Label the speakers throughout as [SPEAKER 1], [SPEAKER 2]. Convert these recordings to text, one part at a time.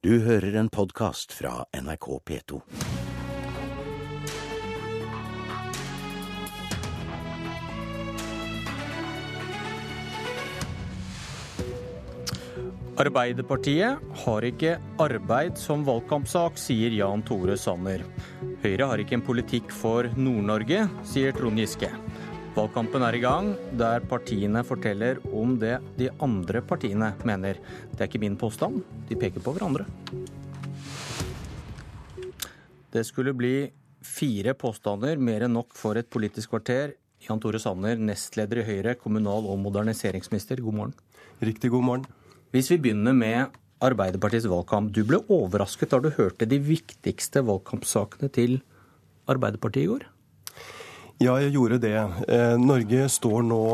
[SPEAKER 1] Du hører en podkast fra NRK P2.
[SPEAKER 2] Arbeiderpartiet har ikke arbeid som valgkampsak, sier Jan Tore Sanner. Høyre har ikke en politikk for Nord-Norge, sier Trond Giske. Valgkampen er i gang, der partiene forteller om det de andre partiene mener. Det er ikke min påstand, de peker på hverandre. Det skulle bli fire påstander, mer enn nok for et politisk kvarter. Jan Tore Sanner, nestleder i Høyre, kommunal- og moderniseringsminister, god morgen.
[SPEAKER 3] Riktig god morgen.
[SPEAKER 2] Hvis vi begynner med Arbeiderpartiets valgkamp. Du ble overrasket da du hørte de viktigste valgkampsakene til Arbeiderpartiet i går?
[SPEAKER 3] Ja, jeg gjorde det. Eh, Norge står nå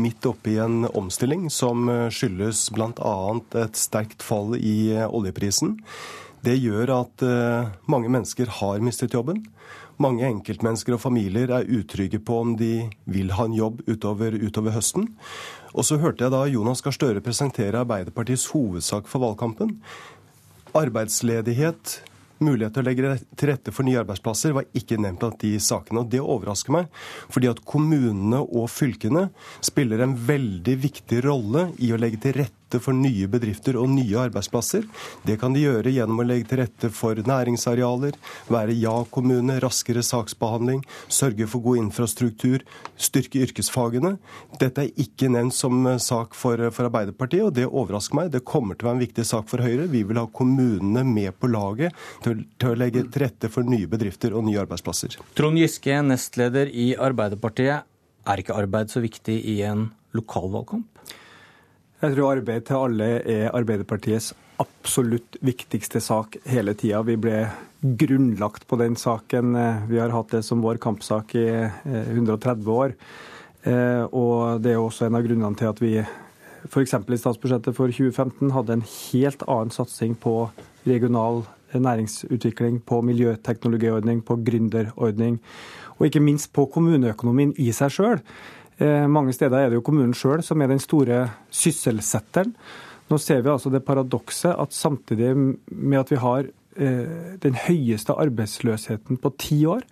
[SPEAKER 3] midt oppe i en omstilling som eh, skyldes bl.a. et sterkt fall i eh, oljeprisen. Det gjør at mange mennesker har mistet jobben. Mange enkeltmennesker og familier er utrygge på om de vil ha en jobb utover, utover høsten. Og så hørte jeg da Jonas Gahr Støre presentere Arbeiderpartiets hovedsak for valgkampen. Arbeidsledighet, mulighet til å legge til rette for nye arbeidsplasser var ikke nevnt av de sakene. og Det overrasker meg, fordi at kommunene og fylkene spiller en veldig viktig rolle i å legge til rette rette for nye bedrifter og nye arbeidsplasser. Det kan de gjøre gjennom å legge til rette for næringsarealer, være ja-kommune, raskere saksbehandling, sørge for god infrastruktur, styrke yrkesfagene. Dette er ikke nevnt som sak for, for Arbeiderpartiet, og det overrasker meg. Det kommer til å være en viktig sak for Høyre. Vi vil ha kommunene med på laget til, til å legge til rette for nye bedrifter og nye arbeidsplasser.
[SPEAKER 2] Trond Giske, nestleder i Arbeiderpartiet. Er ikke arbeid så viktig i en lokalvalgkamp?
[SPEAKER 4] Jeg tror arbeid til alle er Arbeiderpartiets absolutt viktigste sak hele tida. Vi ble grunnlagt på den saken. Vi har hatt det som vår kampsak i 130 eh, år. Eh, og det er også en av grunnene til at vi f.eks. i statsbudsjettet for 2015 hadde en helt annen satsing på regional næringsutvikling, på miljøteknologiordning, på gründerordning, og ikke minst på kommuneøkonomien i seg sjøl. Eh, mange steder er det jo kommunen sjøl som er den store sysselsetteren. Nå ser vi altså det paradokset at samtidig med at vi har eh, den høyeste arbeidsløsheten på ti år,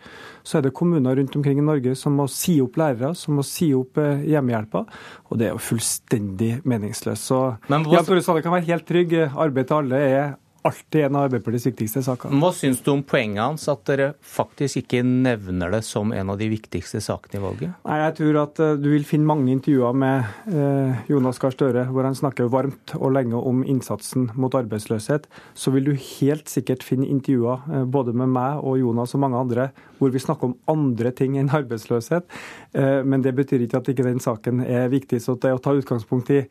[SPEAKER 4] så er det kommuner rundt omkring i Norge som må si opp lærere, som må si opp hjemmehjelper. hjemmehjelpa. Og det er jo fullstendig meningsløst. Så Jan Tore Sanner kan være helt trygg. Arbeid til alle er alltid en av Arbeiderpartiets viktigste saker.
[SPEAKER 2] Hva syns du om poenget hans, at dere faktisk ikke nevner det som en av de viktigste sakene i valget?
[SPEAKER 4] Nei, Jeg tror at uh, du vil finne mange intervjuer med uh, Jonas Gahr Støre hvor han snakker varmt og lenge om innsatsen mot arbeidsløshet. Så vil du helt sikkert finne intervjuer uh, både med meg og Jonas og mange andre hvor vi snakker om andre ting enn arbeidsløshet. Men det betyr ikke at ikke den saken er viktig. Så det å ta utgangspunkt i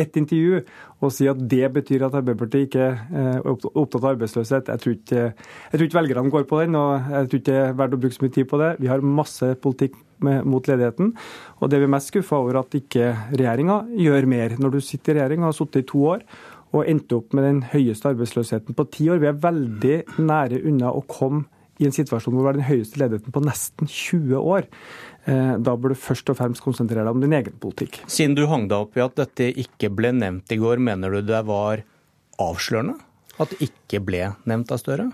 [SPEAKER 4] ett intervju og si at det betyr at Arbeiderpartiet ikke eh, er opptatt av arbeidsløshet. Jeg tror, ikke, jeg tror ikke velgerne går på den, og jeg tror ikke det er verdt å bruke så mye tid på det. Vi har masse politikk med, mot ledigheten, og det er vi mest skuffa over at ikke regjeringa gjør mer. Når du sitter i regjering og har sittet i to år og endte opp med den høyeste arbeidsløsheten på ti år, vi er veldig nære unna å komme i en situasjon hvor vi har den høyeste ledigheten på nesten 20 år. Eh, da bør du først og fremst konsentrere deg om din egen politikk.
[SPEAKER 2] Siden du hang deg opp i at dette ikke ble nevnt i går, mener du det var avslørende at det ikke ble nevnt av Støre?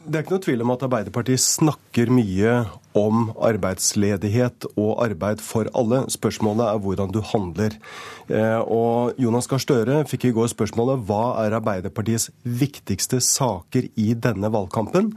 [SPEAKER 3] Det er ikke noe tvil om at Arbeiderpartiet snakker mye om arbeidsledighet og arbeid for alle. Spørsmålet er hvordan du handler. Eh, og Jonas Gahr Støre fikk i går spørsmålet hva er Arbeiderpartiets viktigste saker i denne valgkampen.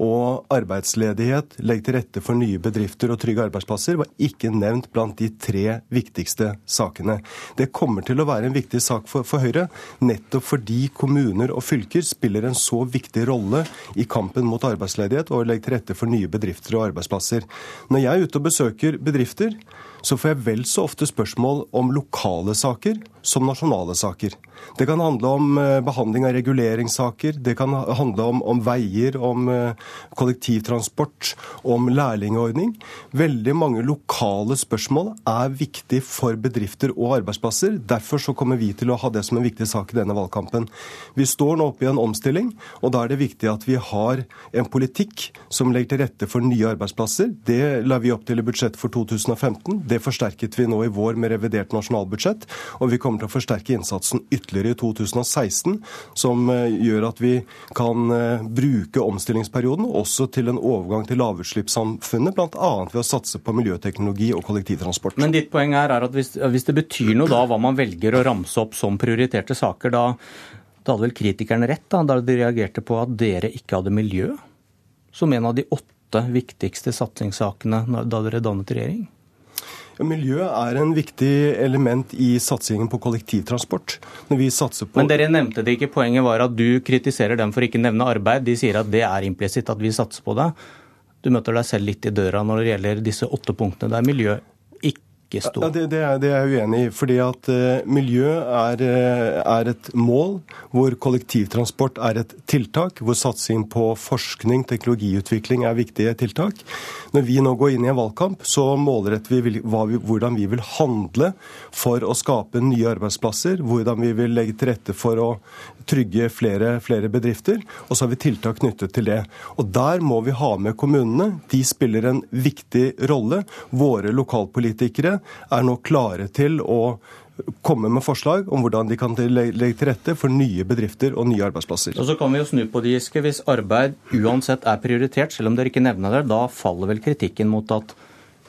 [SPEAKER 3] Og arbeidsledighet, legge til rette for nye bedrifter og trygge arbeidsplasser var ikke nevnt blant de tre viktigste sakene. Det kommer til å være en viktig sak for, for Høyre, nettopp fordi kommuner og fylker spiller en så viktig rolle i kampen mot arbeidsledighet og legger til rette for nye bedrifter og arbeidsplasser arbeidsplasser. Når jeg er ute og besøker bedrifter, så får jeg vel så ofte spørsmål om lokale saker som nasjonale saker. Det kan handle om eh, behandling av reguleringssaker, det kan handle om, om veier, om eh, kollektivtransport, om lærlingordning. Veldig mange lokale spørsmål er viktig for bedrifter og arbeidsplasser. Derfor så kommer vi til å ha det som en viktig sak i denne valgkampen. Vi står nå oppe i en omstilling, og da er det viktig at vi har en politikk som legger til rette for nye arbeidsplasser. Det la vi opp til i budsjettet for 2015. Det forsterket vi nå i vår med revidert nasjonalbudsjett, og vi kommer til å forsterke innsatsen ytterligere i 2016, som eh, gjør at vi kan eh, bruke omstillingsperioden også til en overgang til lavutslippssamfunnet, bl.a. ved å satse på miljøteknologi og kollektivtransport.
[SPEAKER 2] Men ditt poeng er at hvis, hvis det betyr noe da hva man velger å ramse opp som prioriterte saker, da, da hadde vel kritikerne rett da, da de reagerte på at dere ikke hadde miljø som en av de åtte viktigste satsingssakene da dere dannet regjering?
[SPEAKER 3] Miljø er en viktig element i satsingen på kollektivtransport. Når vi satser på...
[SPEAKER 2] Men dere nevnte det ikke. Poenget var at du kritiserer dem for ikke nevne arbeid. De sier at det er implisitt at vi satser på det. Du møter deg selv litt i døra når det gjelder disse åtte punktene Det er miljø ikke stå?
[SPEAKER 3] Ja, det, det, er, det, er, jeg uenig i. fordi at uh, Miljø er, uh, er, et mål, hvor kollektivtransport er et tiltak. Hvor satsing på forskning, teknologiutvikling er viktige tiltak. Når vi nå går inn i en valgkamp, så målretter vi, vi hvordan vi vil handle for å skape nye arbeidsplasser. Hvordan vi vil legge til rette for å trygge flere, flere bedrifter. Og så har vi tiltak knyttet til det. Og Der må vi ha med kommunene. De spiller en viktig rolle. Våre lokalpolitikere er nå klare til å komme med forslag om hvordan de kan legge til rette for nye bedrifter og nye arbeidsplasser.
[SPEAKER 2] Og så kan vi jo snu på det, Giske. Hvis arbeid uansett er prioritert, selv om dere ikke nevner det, da faller vel kritikken mot at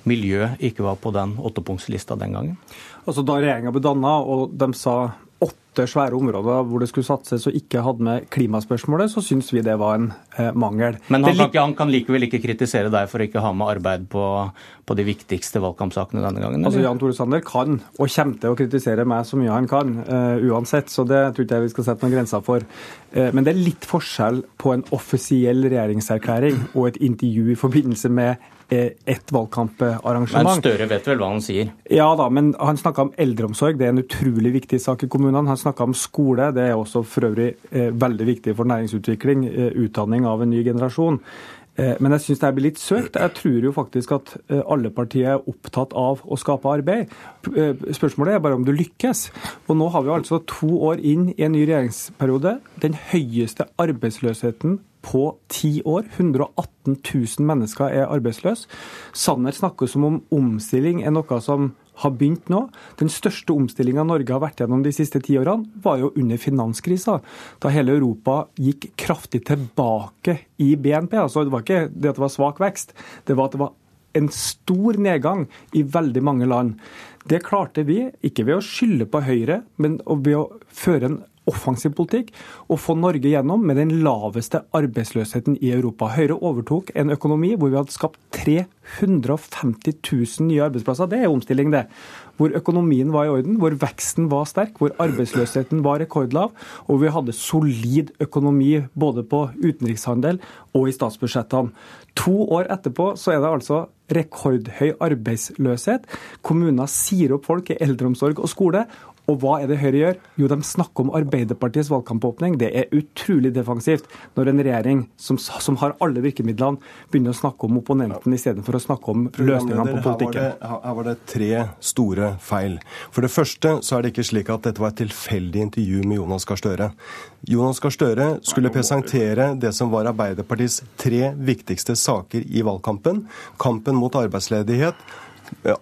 [SPEAKER 2] miljø ikke var på den åttepunktslista den gangen?
[SPEAKER 4] Altså Da regjeringa ble danna og de sa åtte svære områder hvor det skulle satses og ikke hadde med klimaspørsmålet, så syns vi det var en eh, mangel.
[SPEAKER 2] Men han kan, han kan, likevel ikke kritisere deg for å ikke ha med arbeid på, på de viktigste valgkampsakene denne gangen?
[SPEAKER 4] Eller? Altså Jan Tore Sanner kan, og kommer til å kritisere meg så mye han kan, uh, uansett. Så det tror ikke jeg vi skal sette noen grenser for. Uh, men det er litt forskjell på en offisiell regjeringserklæring og et intervju i forbindelse med ett valgkamparrangement.
[SPEAKER 2] Men Støre vet vel hva han sier?
[SPEAKER 4] Ja da, men han snakka om eldreomsorg. Det er en utrolig viktig sak i kommunene. Han snakka om skole. Det er også for øvrig eh, veldig viktig for næringsutvikling. Eh, utdanning av en ny generasjon. Eh, men jeg syns det blir litt søkt. Jeg tror jo faktisk at eh, alle partier er opptatt av å skape arbeid. Eh, spørsmålet er bare om du lykkes. Og nå har vi altså to år inn i en ny regjeringsperiode. Den høyeste arbeidsløsheten på ti år. 118 000 mennesker er arbeidsløse. Sanner snakker som om omstilling er noe som har begynt nå. Den største omstillinga Norge har vært gjennom de siste ti årene, var jo under finanskrisa. Da hele Europa gikk kraftig tilbake i BNP. Altså, det var ikke det at det var svak vekst, det var at det var en stor nedgang i veldig mange land. Det klarte vi, ikke ved å skylde på Høyre, men ved å føre en offensiv politikk og få Norge gjennom med den laveste arbeidsløsheten i Europa. Høyre overtok en økonomi hvor vi hadde skapt 350 000 nye arbeidsplasser. Det er omstilling, det. Hvor økonomien var i orden, hvor veksten var sterk, hvor arbeidsløsheten var rekordlav, og vi hadde solid økonomi både på utenrikshandel og i statsbudsjettene. To år etterpå så er det altså rekordhøy arbeidsløshet. Kommuner sier opp folk i eldreomsorg og skole, og hva er det Høyre gjør? Jo, de snakker om Arbeiderpartiets valgkampåpning. Det er utrolig defensivt når en regjering som, som har alle virkemidlene, begynner å snakke om opponenten istedenfor å snakke om løsningene på politikken.
[SPEAKER 3] Her var, det, her var, det, tre store feil. For det første så er det ikke slik at dette var et tilfeldig intervju med Jonas Gahr Støre. Jonas Gahr Støre skulle presentere det som var Arbeiderpartiets tre viktigste saker i valgkampen. Kampen mot arbeidsledighet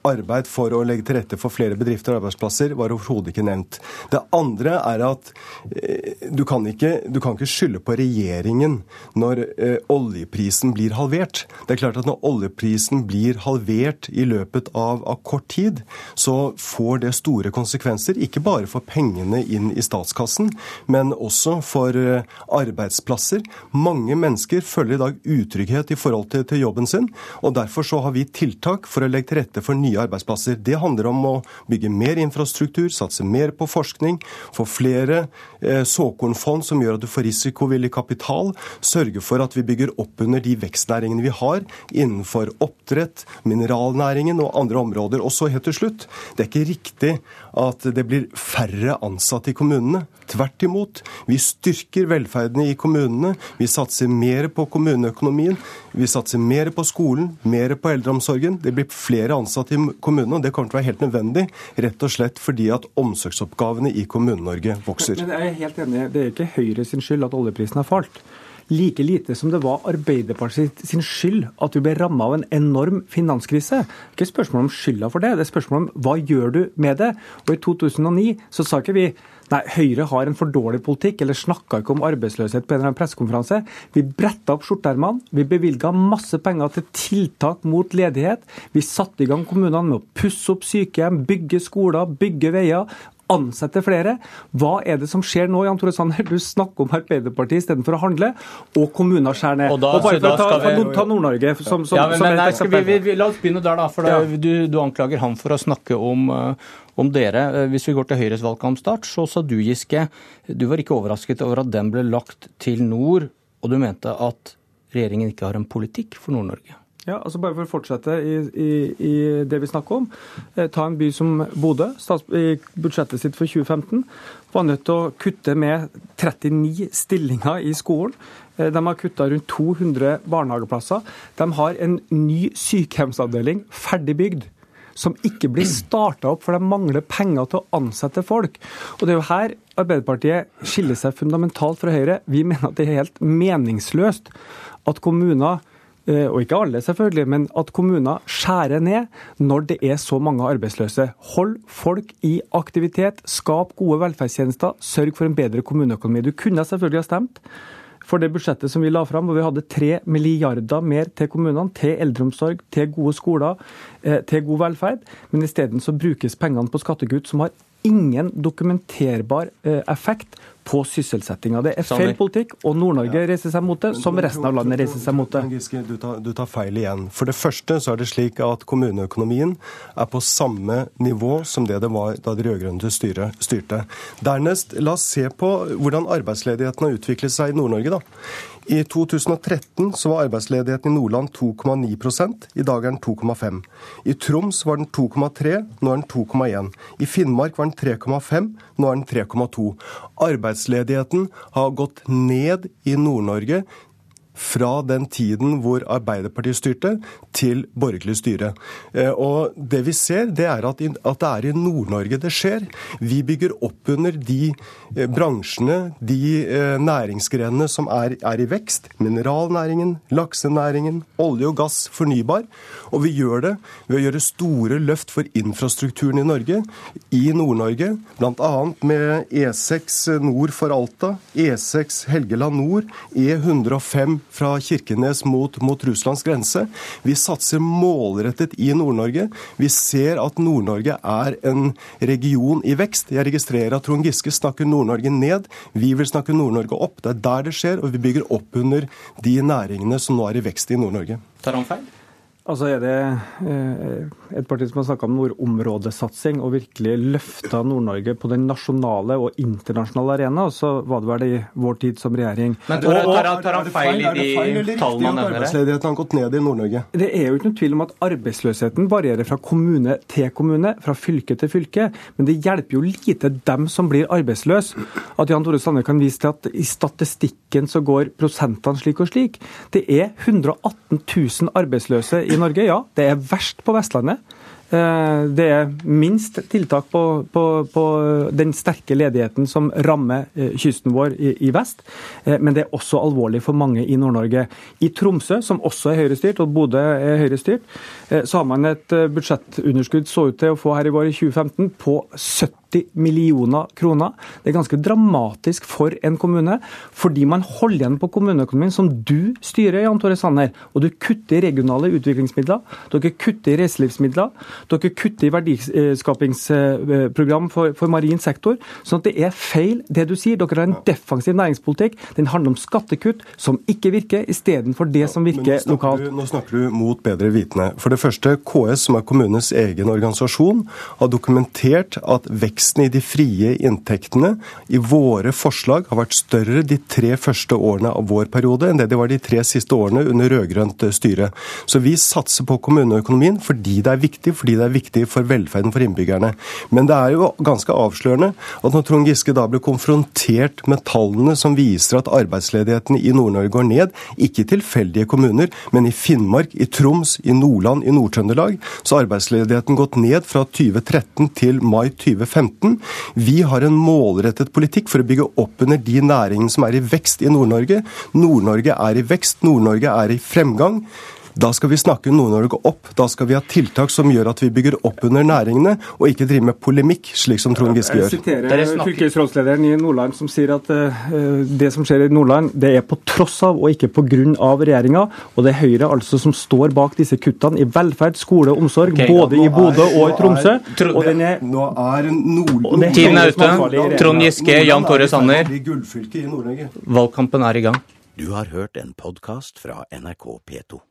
[SPEAKER 3] arbeid for å legge til rette for flere bedrifter og arbeidsplasser var overhodet ikke nevnt. Det andre er at eh, du kan ikke, ikke skylde på regjeringen når eh, oljeprisen blir halvert. Det er klart at når oljeprisen blir halvert i løpet av, av kort tid, så får det store konsekvenser. Ikke bare for pengene inn i statskassen, men også for eh, arbeidsplasser. Mange mennesker føler i dag utrygghet i forhold til, til jobben sin, og derfor så har vi tiltak for å legge til rette rette for nye arbeidsplasser. Det handler om å bygge mer infrastruktur, satse mer på forskning, få flere eh, såkornfond som gjør at du får risikovillig kapital, sørge for at vi bygger opp under de vekstnæringene vi har innenfor oppdrett, mineralnæringen og andre områder. Og så helt til slutt, det er ikke riktig at det blir færre ansatte i kommunene. Tvert imot. Vi styrker velferden i kommunene. Vi satser mer på kommuneøkonomien. Vi satser mer på skolen, mer på eldreomsorgen. Det blir flere ansatte i kommunene, og det kommer til å være helt nødvendig. Rett og slett fordi at omsorgsoppgavene i Kommune-Norge vokser.
[SPEAKER 4] Men jeg er helt enig, Det er ikke Høyre sin skyld at oljeprisen har falt. Like lite som det var Arbeiderpartiet sin skyld at vi ble ramma av en enorm finanskrise. Det er ikke spørsmål om skylda for det, det er spørsmål om hva gjør du med det. Og i 2009 så sa ikke vi Nei, Høyre har en for dårlig politikk, eller snakka ikke om arbeidsløshet på en eller annen pressekonferanse. Vi bretta opp skjorteermene, vi bevilga masse penger til tiltak mot ledighet. Vi satte i gang kommunene med å pusse opp sykehjem, bygge skoler, bygge veier ansette flere. Hva er det som skjer nå, Jan Tore Sanner? Du snakker om Arbeiderpartiet istedenfor å handle, og kommuner skjærer ned. Og, da, og bare for å ta, ta Nord-Norge som, som, ja, men, som
[SPEAKER 2] nei, vi, vi, vi, La oss begynne der, da. for ja. du, du, anklager ham for å snakke om, uh, om dere. Uh, hvis vi går til Høyres valgkampstart, så sa du, Giske, du var ikke overrasket over at den ble lagt til nord, og du mente at regjeringen ikke har en politikk for Nord-Norge.
[SPEAKER 4] Ja, altså Bare for å fortsette i, i, i det vi snakker om. Eh, ta en by som Bodø. I budsjettet sitt for 2015 var nødt til å kutte med 39 stillinger i skolen. Eh, de har kutta rundt 200 barnehageplasser. De har en ny sykehjemsavdeling ferdig bygd som ikke blir starta opp, for de mangler penger til å ansette folk. Og Det er jo her Arbeiderpartiet skiller seg fundamentalt fra Høyre. Vi mener at det er helt meningsløst at kommuner og ikke alle selvfølgelig, men at kommuner skjærer ned når det er så mange arbeidsløse. Hold folk i aktivitet, skap gode velferdstjenester, sørg for en bedre kommuneøkonomi. Du kunne selvfølgelig ha stemt for det budsjettet som vi la fram, hvor vi hadde tre milliarder mer til kommunene, til eldreomsorg, til gode skoler, eh, til god velferd. Men isteden så brukes pengene på skattekutt som har ingen dokumenterbar eh, effekt på sysselsettinga. Det er feil politikk, og Nord-Norge reiser seg mot det, som resten av landet reiser seg mot det.
[SPEAKER 3] Giske, du tar, du tar feil igjen. For det første så er det slik at kommuneøkonomien er på samme nivå som det det var da de rød-grønne styrte. Dernest, la oss se på hvordan arbeidsledigheten har utviklet seg i Nord-Norge. da. I 2013 så var arbeidsledigheten i Nordland 2,9% I dag er den 2,5 I Troms var den 2,3 nå er den 2,1 I Finnmark var den 3,5 nå er den 3,2 Arbeidsledigheten har gått ned i Nord-Norge fra den tiden hvor Arbeiderpartiet styrte, til borgerlig styre. Eh, og Det vi ser, det er at, det er i Nord-Norge det skjer. Vi bygger opp under de eh, bransjene, de eh, næringsgrenene som er, er i vekst. Mineralnæringen, laksenæringen, olje og gass, fornybar. Og vi gjør det ved å gjøre store løft for infrastrukturen i Norge, i Nord-Norge. Bl.a. med E6 nord for Alta, E6 Helgeland nord, E105 fra Kirkenes mot, mot Russlands grense. Vi satser målrettet i Nord-Norge. Vi ser at Nord-Norge er en region i vekst. Jeg registrerer at Trond Giske snakker Nord-Norge ned. Vi vil snakke Nord-Norge opp. Det er der det skjer, og vi bygger opp under de næringene som nå er i vekst i Nord-Norge.
[SPEAKER 2] Tar han feil?
[SPEAKER 4] Altså er det eh, et parti som har snakka om nordområdesatsing og virkelig løfta Nord-Norge på den nasjonale og internasjonale arena, og så var det vel i vår tid som regjering.
[SPEAKER 2] Men tar, tar, tar han feil i de tallene han nevner?
[SPEAKER 3] Arbeidsledigheten har gått ned i Nord-Norge.
[SPEAKER 4] Det er jo ikke noen tvil om at arbeidsløsheten varierer fra kommune til kommune, fra fylke til fylke. Men det hjelper jo lite dem som blir arbeidsløse, at Jan Tore Sanner kan vise til at i statistikken så går prosentene slik og slik. Det er 118 000 arbeidsløse i Norge, ja. Det er verst på Vestlandet. Eh, det er minst tiltak på, på, på, den sterke ledigheten som rammer eh, kysten vår i, i, vest, eh, men det er også alvorlig for mange i Nord-Norge. I Tromsø, som også er høyrestyrt, og Bodø er høyrestyrt, så har man et budsjettunderskudd så ut til å få her i går i 2015 på 70 80 millioner kroner. Det er ganske dramatisk for en kommune, fordi man holder igjen på kommuneøkonomien, som du styrer, Jan Tore Sanner. Og du kutter i regionale utviklingsmidler, dere kutter i reiselivsmidler, dere kutter i verdiskapingsprogram for, for marin sektor. sånn at det er feil det du sier. Dere har en defensiv næringspolitikk. Den handler om skattekutt som ikke virker, istedenfor det som virker
[SPEAKER 3] nå
[SPEAKER 4] lokalt.
[SPEAKER 3] Du, nå snakker du mot bedre vitende. For det første, KS, som er kommunens egen organisasjon, har dokumentert at vekst veksten i de frie inntektene i våre forslag har vært større de tre første årene av vår periode enn det de var de tre siste årene under rød-grønt styre. Så vi satser på kommuneøkonomien fordi det er viktig, fordi det er viktig for velferden for innbyggerne. Men det er jo ganske avslørende at når Trond Giske da blir konfrontert med tallene som viser at arbeidsledigheten i Nord-Norge går ned, ikke i tilfeldige kommuner, men i Finnmark, i Troms, i Nordland, i Nord-Trøndelag, så har arbeidsledigheten gått ned fra 2013 til mai 2015 2015. Vi har en målrettet politikk for å bygge opp under de næringene som er i vekst i Nord-Norge. Nord-Norge er i vekst, Nord-Norge er i fremgang. Da skal vi snakke Nord-Norge opp. Da skal vi ha tiltak som gjør at vi bygger opp under næringene, og ikke drive med polemikk, slik som Trond Giske gjør.
[SPEAKER 4] Jeg siterer fylkesrådslederen i Nordland som sier at uh, det som skjer i Nordland, det er på tross av og ikke pga. regjeringa. Og det er Høyre altså som står bak disse kuttene i velferd, skole og omsorg, okay, både i Bodø og i Tromsø.
[SPEAKER 3] og den er, nå er Nord
[SPEAKER 2] Tiden er ute. Trond Giske, Jan Tore Sanner. Valgkampen er i gang.
[SPEAKER 1] Du har hørt en podkast fra NRK P2.